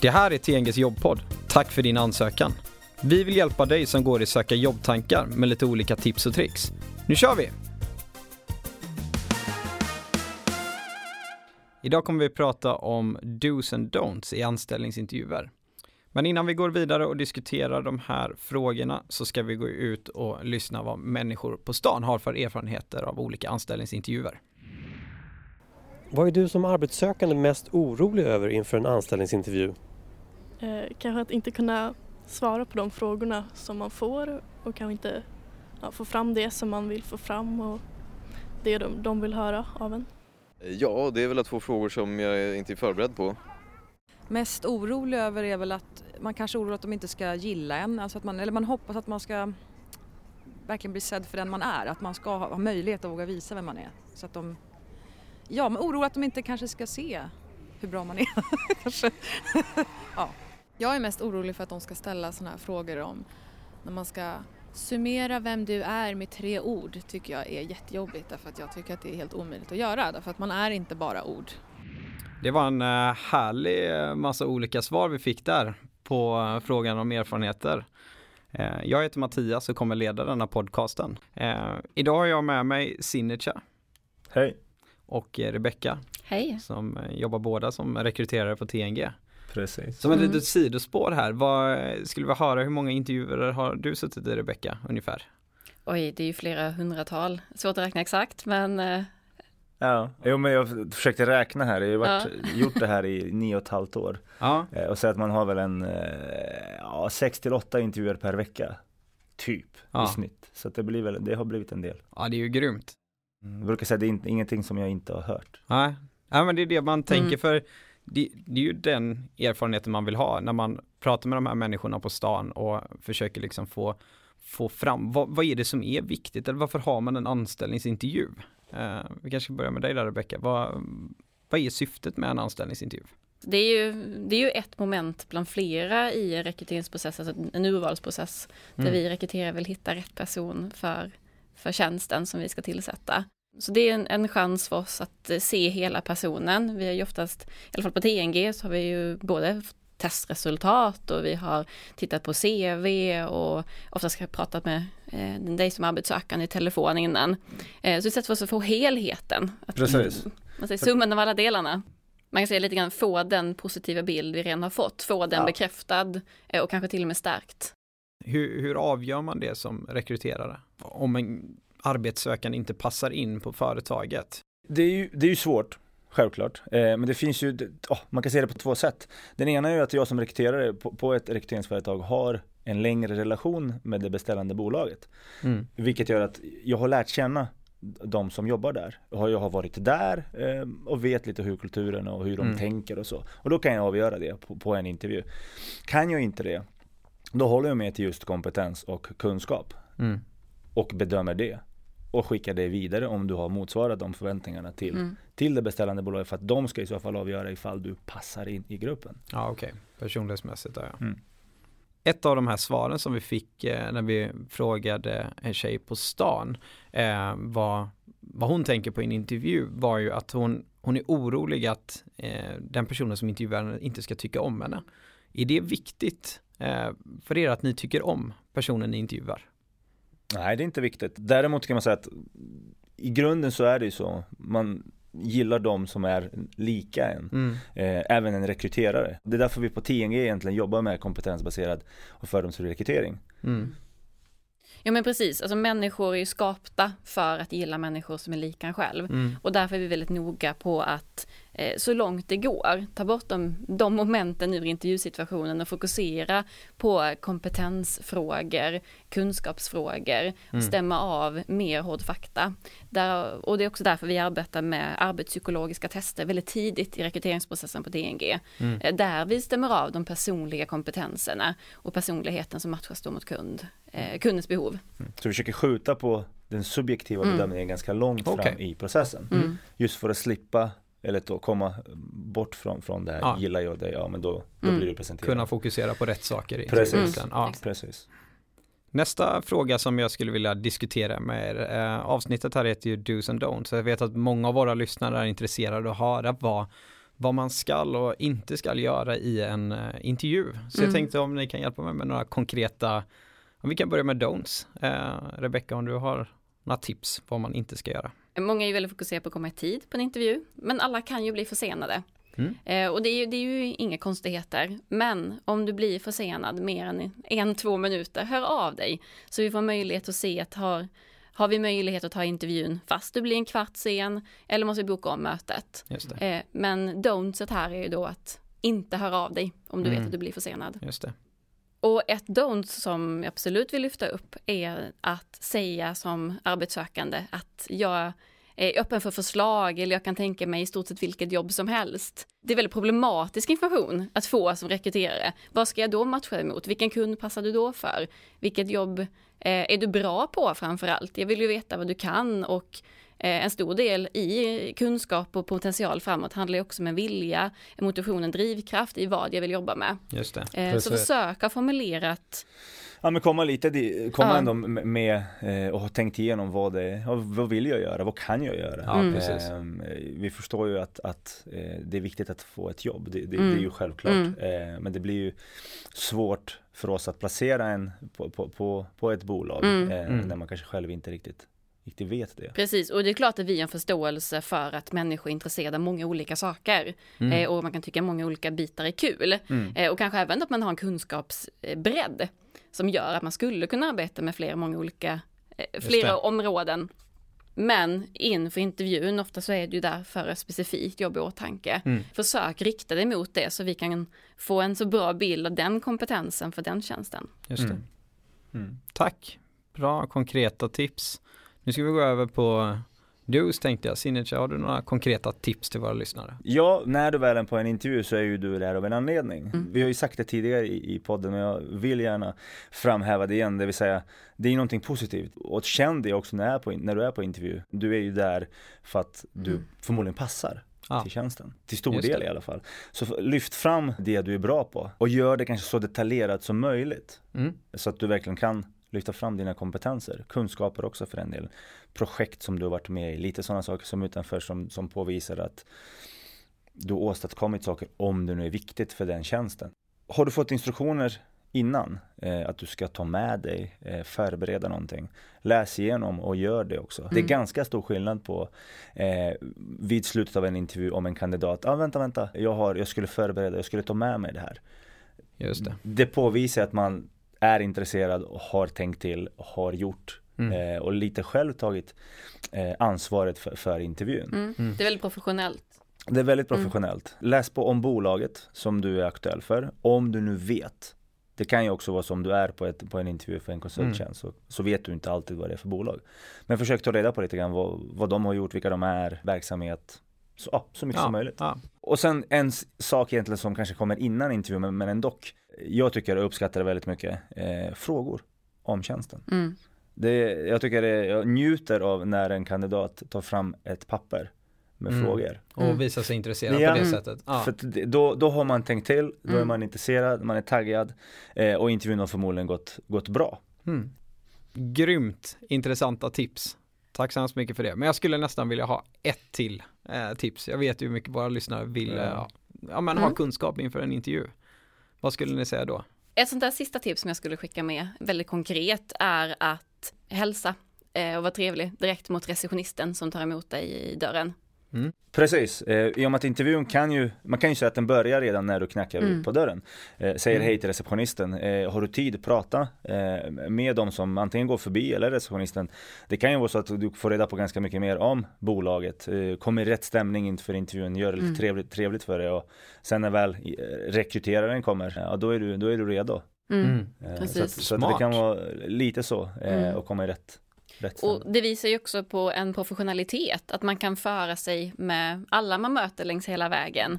Det här är TNGs jobbpodd. Tack för din ansökan. Vi vill hjälpa dig som går i söka jobbtankar med lite olika tips och tricks. Nu kör vi! Idag kommer vi prata om dos and don'ts i anställningsintervjuer. Men innan vi går vidare och diskuterar de här frågorna så ska vi gå ut och lyssna vad människor på stan har för erfarenheter av olika anställningsintervjuer. Vad är du som arbetssökande mest orolig över inför en anställningsintervju? Eh, kanske att inte kunna svara på de frågorna som man får och kanske inte ja, få fram det som man vill få fram och det de, de vill höra av en. Ja, det är väl att få frågor som jag inte är förberedd på. Mest orolig över är väl att man kanske orolig att de inte ska gilla en, alltså att man, eller man hoppas att man ska verkligen bli sedd för den man är, att man ska ha, ha möjlighet att våga visa vem man är. Så att de, ja, men orolig att de inte kanske ska se hur bra man är. kanske. ja. Jag är mest orolig för att de ska ställa sådana här frågor om när man ska summera vem du är med tre ord tycker jag är jättejobbigt därför att jag tycker att det är helt omöjligt att göra därför att man är inte bara ord. Det var en eh, härlig eh, massa olika svar vi fick där på eh, frågan om erfarenheter. Jag heter Mattias och kommer leda denna podcasten. Idag har jag med mig Sinecha. Hej. Och Rebecka. Hej. Som jobbar båda som rekryterare på TNG. Precis. Som ett mm. litet sidospår här, vad, skulle vi höra hur många intervjuer har du suttit i Rebecka ungefär? Oj, det är ju flera hundratal, svårt att räkna exakt men Ja, jo men jag försökte räkna här, jag har varit, ja. gjort det här i nio och ett halvt år. Ja. Eh, och så att man har väl en, eh, ja, sex till åtta intervjuer per vecka. Typ, ja. i snitt. Så att det, blir väl, det har blivit en del. Ja, det är ju grymt. Mm, jag brukar säga det är ingenting som jag inte har hört. Nej, ja, men det är det man tänker mm. för det, det, är ju den erfarenheten man vill ha när man pratar med de här människorna på stan och försöker liksom få, få fram vad, vad är det som är viktigt eller varför har man en anställningsintervju? Uh, vi kanske ska börja med dig där Rebecka. Vad, vad är syftet med en anställningsintervju? Det är, ju, det är ju ett moment bland flera i en rekryteringsprocess, alltså en urvalsprocess, där mm. vi rekryterar vill hitta rätt person för, för tjänsten som vi ska tillsätta. Så det är en, en chans för oss att se hela personen. Vi har ju oftast, i alla fall på TNG, så har vi ju både testresultat och vi har tittat på CV och oftast pratat med eh, dig som arbetssökande i telefon innan. Eh, så sätt för oss att få helheten. Att, Precis. Man säger summan av alla delarna. Man kan säga lite grann få den positiva bild vi redan har fått, få den ja. bekräftad eh, och kanske till och med stärkt. Hur, hur avgör man det som rekryterare? Om en arbetssökande inte passar in på företaget? Det är ju, det är ju svårt Självklart, eh, men det finns ju, oh, man kan se det på två sätt. Den ena är ju att jag som rekryterare på, på ett rekryteringsföretag har en längre relation med det beställande bolaget. Mm. Vilket gör att jag har lärt känna de som jobbar där. Jag har varit där eh, och vet lite hur kulturen och hur de mm. tänker och så. Och då kan jag avgöra det på, på, en intervju. Kan jag inte det, då håller jag mig till just kompetens och kunskap. Mm. Och bedömer det och skicka det vidare om du har motsvarat de förväntningarna till, mm. till det beställande bolaget för att de ska i så fall avgöra ifall du passar in i gruppen. Ja okej, okay. personlighetsmässigt ja. Mm. Ett av de här svaren som vi fick eh, när vi frågade en tjej på stan eh, var vad hon tänker på i en intervju var ju att hon, hon är orolig att eh, den personen som intervjuar henne inte ska tycka om henne. Är det viktigt för er att ni tycker om personen ni intervjuar? Nej, det är inte viktigt. Däremot kan man säga att i grunden så är det ju så. Man gillar de som är lika en. Mm. Eh, även en rekryterare. Det är därför vi på TNG egentligen jobbar med kompetensbaserad och fördomsfri rekrytering. Mm. Ja men precis, alltså människor är ju skapta för att gilla människor som är lika en själv. Mm. Och därför är vi väldigt noga på att eh, så långt det går ta bort de, de momenten ur intervjusituationen och fokusera på kompetensfrågor, kunskapsfrågor och mm. stämma av mer hård fakta. Där, och det är också därför vi arbetar med arbetspsykologiska tester väldigt tidigt i rekryteringsprocessen på DNG. Mm. Eh, där vi stämmer av de personliga kompetenserna och personligheten som matchas då mot kund, eh, kundens behov. Mm. Så vi försöker skjuta på den subjektiva mm. bedömningen ganska långt okay. fram i processen. Mm. Just för att slippa eller då komma bort från, från det här, ja. gillar jag dig, ja men då, då mm. blir det presenterat. Kunna fokusera på rätt saker. I Precis. Mm. Ja. Precis. Nästa fråga som jag skulle vilja diskutera med er, eh, avsnittet här heter ju Do's and Don'ts, jag vet att många av våra lyssnare är intresserade av att höra vad, vad man skall och inte skall göra i en uh, intervju. Så Mm. jag tänkte om ni kan hjälpa mig med några konkreta, om vi kan börja med don'ts. Uh, Rebecka, om du har några tips vad man inte ska göra. Många är ju väldigt fokuserade på att komma i tid på en intervju, men alla kan ju bli försenade. Mm. Eh, och det är, ju, det är ju inga konstigheter, men om du blir försenad mer än en, två minuter, hör av dig. Så vi får möjlighet att se att har, har vi möjlighet att ta intervjun fast du blir en kvart sen, eller måste vi boka om mötet. Eh, men don'tset här är ju då att inte höra av dig om du Mm. vet att du blir försenad. Just det. Och ett don't som jag absolut vill lyfta upp är att säga som arbetssökande att jag är öppen för förslag eller jag kan tänka mig i stort sett vilket jobb som helst. Det är väldigt problematisk information att få som rekryterare. Vad ska jag då matcha emot? Vilken kund passar du då för? Vilket jobb eh, är du bra på framför allt? Jag vill ju veta vad du kan och eh, en stor del i kunskap och potential framåt handlar ju också om en vilja, en motivation, en drivkraft i vad jag vill jobba med. Just det. Eh, Så Precis. försöka formulera att Ja men komma lite, di- komma Ja. ändå med eh, och ha tänkt igenom vad det ja, vad vill jag göra, vad kan jag göra? Ja, Mm. Ehm, eh, vi förstår ju att, att eh, det är viktigt att få ett jobb, det, det, Mm. det är ju självklart. Mm. Eh, men det blir ju svårt för oss att placera en på, på, på, på ett bolag Mm. eh, Mm. när man kanske själv inte riktigt, riktigt vet det. Precis, och det är klart att vi har en förståelse för att människor är intresserade av många olika saker. Mm. Eh, och man kan tycka många olika bitar är kul. Mm. Eh, och kanske även att man har en kunskapsbredd som gör att man skulle kunna arbeta med flera, många olika, eh, flera områden. Men inför intervjun, ofta så är det ju där för ett specifikt jobb i åtanke. Mm. Försök rikta dig mot det så vi kan få en så bra bild av den kompetensen för den tjänsten. Just det. Mm. Mm. Tack. Bra konkreta tips. Nu ska vi gå över på Dos tänkte jag. Signature, har du några konkreta tips till våra lyssnare? Ja, när du väl är på en intervju så är ju du där av en anledning. Mm. Vi har ju sagt det tidigare i, i podden men jag vill gärna framhäva det igen, det vill säga det är någonting positivt. Och känn det också när, du är på, när du är på intervju. Du är ju där för att du Mm. förmodligen passar Ja. till tjänsten. Till stor Just del det. i alla fall. Så lyft fram det du är bra på och gör det kanske så detaljerat som möjligt. Mm. Så att du verkligen kan lyfta fram dina kompetenser, kunskaper också för en del. Projekt som du har varit med i, lite sådana saker som utanför som, som påvisar att du har åstadkommit saker om det nu är viktigt för den tjänsten. Har du fått instruktioner innan eh, att du ska ta med dig, eh, förbereda någonting, läs igenom och gör det också. Det är Mm. ganska stor skillnad på eh, vid slutet av en intervju om en kandidat, ah, vänta, vänta, jag, har, jag skulle förbereda, jag skulle ta med mig det här. Just det. Det påvisar att man är intresserad och har tänkt till och har gjort Mm. eh, och lite själv tagit eh, ansvaret för, för intervjun. Mm. Mm. Det är väldigt professionellt. Det är väldigt Mm. professionellt. Läs på om bolaget som du är aktuell för, om du nu vet. Det kan ju också vara som du är på, ett, på en intervju för en konsulttjänst, så, så vet du inte alltid vad det är för bolag. Men försök ta reda på lite grann vad, vad de har gjort, vilka de är, verksamhet, så, ja, så mycket Ja. som möjligt. Ja. Och sen en sak egentligen som kanske kommer innan intervjun, men, men ändå. Jag tycker jag uppskattar det väldigt mycket. Eh, frågor om tjänsten. Mm. Det, jag tycker det, jag njuter av när en kandidat tar fram ett papper med Mm. frågor. Och Mm. visa sig intresserad Ja. på det Mm. sättet. Ja. För då, då har man tänkt till, då är Mm. man intresserad, man är taggad eh, och intervjun har förmodligen gått, gått bra. Mm. Grymt intressanta tips. Tack så hemskt mycket för det. Men jag skulle nästan vilja ha ett till eh, tips. Jag vet ju hur mycket våra lyssnare vill Ja. eh, ja, men ha Mm. kunskap inför en intervju. Vad skulle ni säga då? Ett sånt där sista tips som jag skulle skicka med, väldigt konkret, är att hälsa eh, och vara trevlig direkt mot receptionisten som tar emot dig i dörren. Precis, eh, i och med att intervjun kan ju, man kan ju säga att den börjar redan när du knackar Mm. på dörren. Eh, säger Mm. hej till receptionisten, eh, har du tid att prata eh, med de som antingen går förbi eller receptionisten. Det kan ju vara så att du får reda på ganska mycket mer om bolaget, eh, kommer i rätt stämning inför intervjun, gör det lite Mm. trevligt, trevligt för dig och sen när väl eh, rekryteraren kommer, ja då är du, då är du redo. Mm. Eh, Så, Precis. att, så att det kan vara lite så eh, Mm. och komma i rätt, rätt Och det visar ju också på en professionalitet, att man kan föra sig med alla man möter längs hela vägen.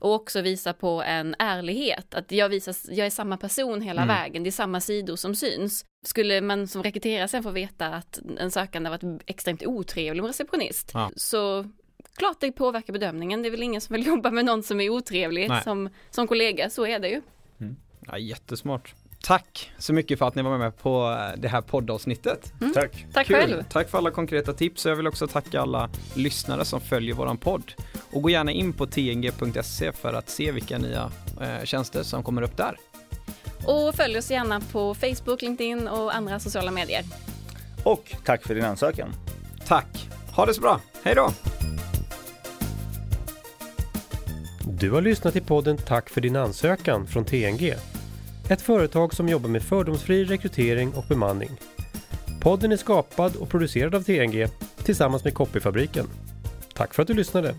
Och också visa på en ärlighet, att jag, visar, jag är samma person hela Mm. vägen, det är samma sidor som syns. Skulle man som rekryterare sen få veta att en sökande har varit extremt otrevlig med receptionist, Ja. så klart det påverkar bedömningen. Det är väl ingen som vill jobba med någon som är otrevlig Nej. som, som kollega, så är det ju. Ja, jättesmart. Tack så mycket för att ni var med på det här poddavsnittet. Mm. Tack. Tack Kul. själv. Tack för alla konkreta tips och jag vill också tacka alla lyssnare som följer våran podd. Och gå gärna in på tng.se för att se vilka nya eh, tjänster som kommer upp där. Och följ oss gärna på Facebook, LinkedIn och andra sociala medier. Och tack för din ansökan. Tack! Ha det så bra, hej då! Du har lyssnat till podden Tack för din ansökan från TNG. Ett företag som jobbar med fördomsfri rekrytering och bemanning. Podden är skapad och producerad av TNG tillsammans med Copyfabriken. Tack för att du lyssnade!